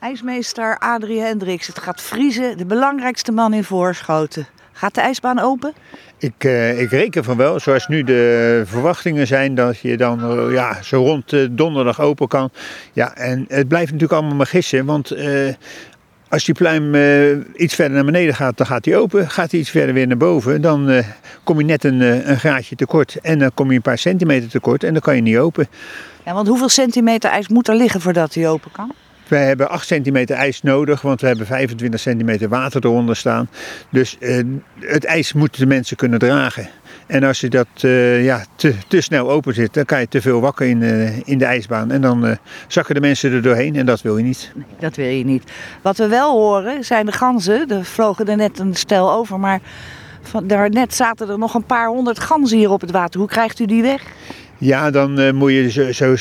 IJsmeester Adrie Hendricks, het gaat vriezen. De belangrijkste man in Voorschoten. Gaat de ijsbaan open? Ik, eh, ik reken van wel, zoals nu de verwachtingen zijn, dat je dan eh, ja, zo rond eh, donderdag open kan. Ja, en het blijft natuurlijk allemaal maar gissen, want als die pluim iets verder naar beneden gaat, dan gaat hij open. Gaat hij iets verder weer naar boven, dan kom je net een, een graadje tekort. En dan kom je een paar centimeter tekort en dan kan je niet open. Ja, want hoeveel centimeter ijs moet er liggen voordat hij open kan? Wij hebben 8 centimeter ijs nodig, want we hebben 25 centimeter water eronder staan. Dus eh, het ijs moeten de mensen kunnen dragen. En als je dat eh, ja, te, te snel open zit, dan kan je te veel wakken in, eh, in de ijsbaan. En dan zakken de mensen er doorheen en dat wil je niet. Nee, dat wil je niet. Wat we wel horen zijn de ganzen. Er vlogen er net een stel over, maar van, daarnet zaten er nog een paar honderd ganzen hier op het water. Hoe krijgt u die weg? Ja, dan eh, moet je zo, zo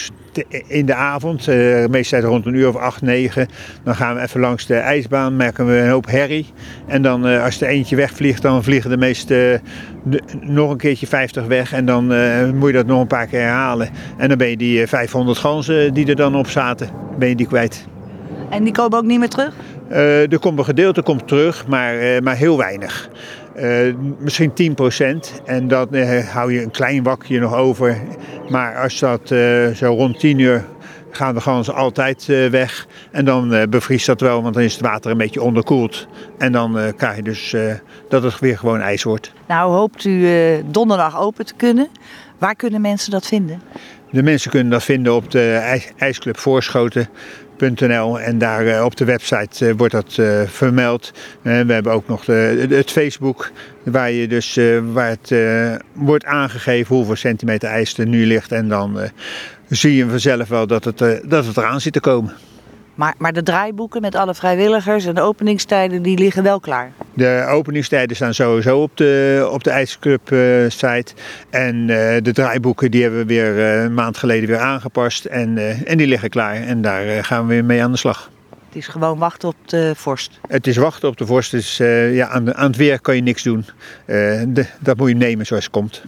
in de avond, eh meestal rond een uur of acht, negen, dan gaan we even langs de ijsbaan, merken we een hoop herrie. En dan eh, als er eentje wegvliegt, dan vliegen de meeste de- nog een keertje 50 weg. En dan moet je dat nog een paar keer herhalen. En dan ben je die eh, 500 ganzen die er dan op zaten, ben je die kwijt. En die komen ook niet meer terug? Er komt een gedeelte komt terug, maar, maar heel weinig. Eh, misschien 10% en dan eh, hou je een klein wakje nog over. Maar als dat eh, zo rond 10 uur gaan de ganzen altijd weg. En dan bevriest dat wel, want dan is het water een beetje onderkoeld. En dan krijg je dus dat het weer gewoon ijs wordt. Nou, hoopt u donderdag open te kunnen. Waar kunnen mensen dat vinden? De mensen kunnen dat vinden op de ijs- ijsclubvoorschoten.nl en daar eh, op de website eh, wordt dat eh, vermeld. We hebben ook nog het Facebook waar, je dus, waar het wordt aangegeven hoeveel centimeter ijs er nu ligt. En dan zie je vanzelf wel dat het, dat het eraan zit te komen. Maar, maar de draaiboeken met alle vrijwilligers en de openingstijden, die liggen wel klaar. De openingstijden staan sowieso op de, op de ijsclub eh, site. En eh, de draaiboeken die hebben we weer eh, een maand geleden weer aangepast. En, en die liggen klaar. En daar gaan we weer mee aan de slag. Het is gewoon wachten op de vorst. Het is wachten op de vorst. Dus, ja, aan, aan het weer kan je niks doen. De- dat moet je nemen zoals het komt.